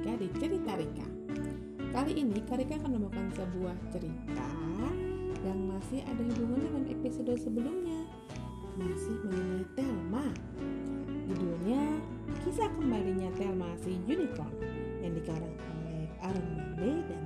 Karika di Cerita Rika. Kali ini Karika akan membawakan sebuah cerita yang masih ada hubungan dengan episode sebelumnya. Masih mengenai Telma. Judulnya Kisah Kembalinya Telma si Unicorn yang dikarang oleh Aaron dan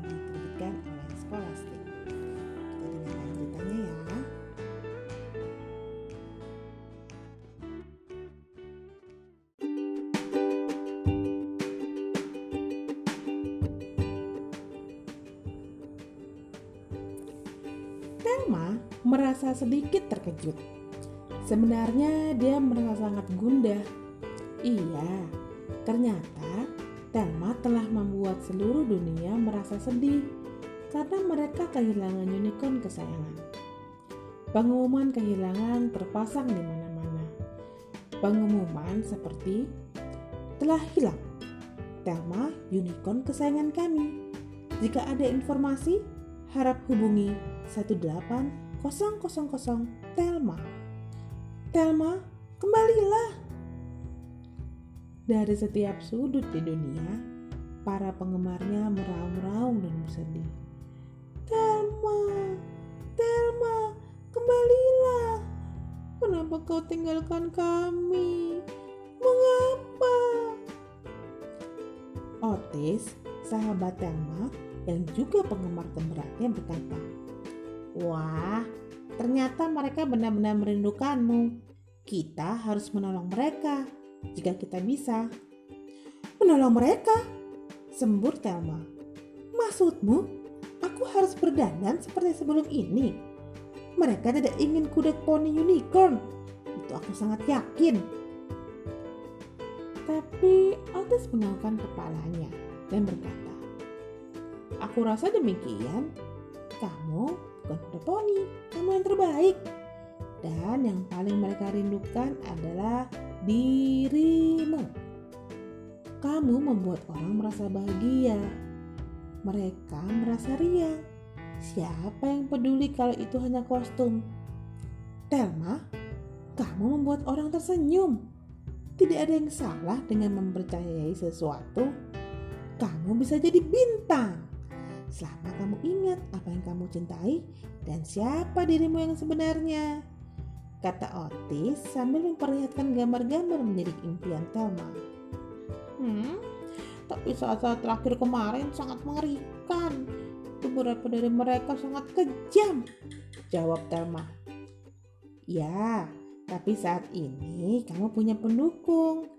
Telma merasa sedikit terkejut. Sebenarnya dia merasa sangat gundah. Iya, ternyata Telma telah membuat seluruh dunia merasa sedih karena mereka kehilangan unicorn kesayangan. Pengumuman kehilangan terpasang di mana-mana. Pengumuman seperti telah hilang. Telma unicorn kesayangan kami. Jika ada informasi, harap hubungi 18000 Telma. Telma, kembalilah. Dari setiap sudut di dunia, para penggemarnya meraung-raung dan bersedih. Telma, Telma, kembalilah. Kenapa kau tinggalkan kami? Mengapa? Otis, sahabat Telma, yang juga penggemar terberatnya berkata, Wah, ternyata mereka benar-benar merindukanmu. Kita harus menolong mereka jika kita bisa. Menolong mereka? Sembur Telma. Maksudmu, aku harus berdandan seperti sebelum ini? Mereka tidak ingin kuda poni unicorn. Itu aku sangat yakin. Tapi Otis menganggukkan kepalanya dan berkata, Aku rasa demikian. Kamu bukan kuda poni, kamu yang terbaik. Dan yang paling mereka rindukan adalah dirimu. Kamu membuat orang merasa bahagia. Mereka merasa riang. Siapa yang peduli kalau itu hanya kostum? Telma, kamu membuat orang tersenyum. Tidak ada yang salah dengan mempercayai sesuatu. Kamu bisa jadi bintang. Selama kamu ingat apa yang kamu cintai dan siapa dirimu yang sebenarnya. Kata Otis sambil memperlihatkan gambar-gambar menjadi impian Telma. Hmm, tapi saat-saat terakhir kemarin sangat mengerikan. Beberapa dari mereka sangat kejam. Jawab Telma. Ya, tapi saat ini kamu punya pendukung.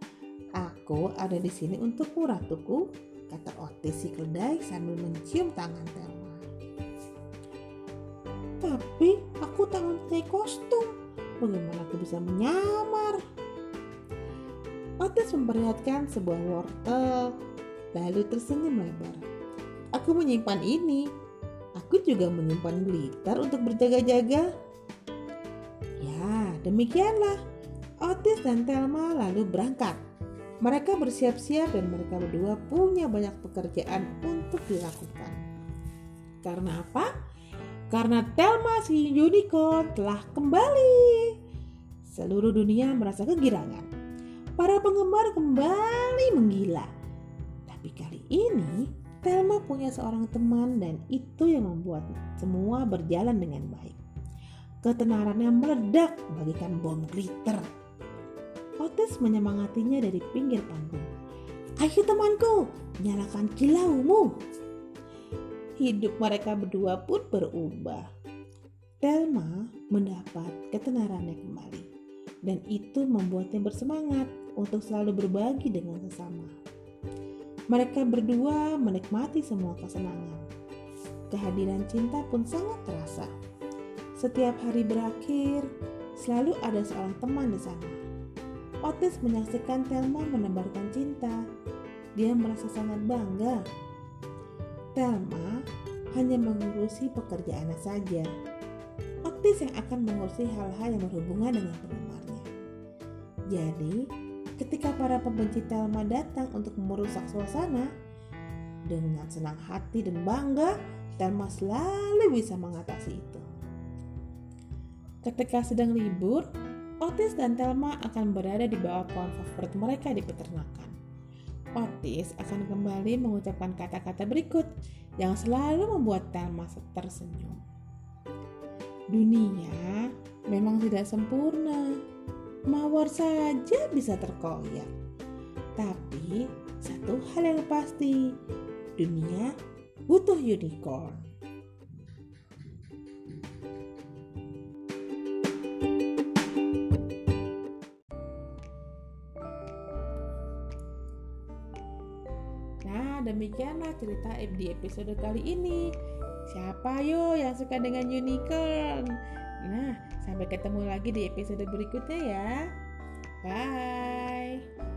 Aku ada di sini untukmu ratuku, kata Otis si keledai sambil mencium tangan Telma. Tapi aku tak mempunyai kostum. Bagaimana aku bisa menyamar? Otis memperlihatkan sebuah wortel, lalu tersenyum lebar. Aku menyimpan ini. Aku juga menyimpan glitter untuk berjaga-jaga. Ya, demikianlah. Otis dan Thelma lalu berangkat. Mereka bersiap-siap dan mereka berdua punya banyak pekerjaan untuk dilakukan. Karena apa? Karena Thelma si unicorn telah kembali. Seluruh dunia merasa kegirangan. Para penggemar kembali menggila. Tapi kali ini Thelma punya seorang teman dan itu yang membuat semua berjalan dengan baik. Ketenarannya meledak bagikan bom glitter. Otis menyemangatinya dari pinggir panggung. Ayo temanku, nyalakan kilaumu. Hidup mereka berdua pun berubah. Thelma mendapat ketenarannya kembali. Dan itu membuatnya bersemangat untuk selalu berbagi dengan sesama. Mereka berdua menikmati semua kesenangan. Kehadiran cinta pun sangat terasa. Setiap hari berakhir, selalu ada seorang teman di sana. Otis menyaksikan Thelma menebarkan cinta. Dia merasa sangat bangga. Thelma hanya mengurusi pekerjaannya saja. Otis yang akan mengurusi hal-hal yang berhubungan dengan penggemarnya. Jadi, ketika para pembenci Thelma datang untuk merusak suasana, dengan senang hati dan bangga, Thelma selalu bisa mengatasi itu. Ketika sedang libur, Otis dan Thelma akan berada di bawah pohon favorit mereka di peternakan. Otis akan kembali mengucapkan kata-kata berikut yang selalu membuat Thelma tersenyum. Dunia memang tidak sempurna. Mawar saja bisa terkoyak. Tapi satu hal yang pasti, dunia butuh unicorn. Demikianlah cerita di episode kali ini. Siapa yo yang suka dengan unicorn? Nah, sampai ketemu lagi di episode berikutnya ya. Bye.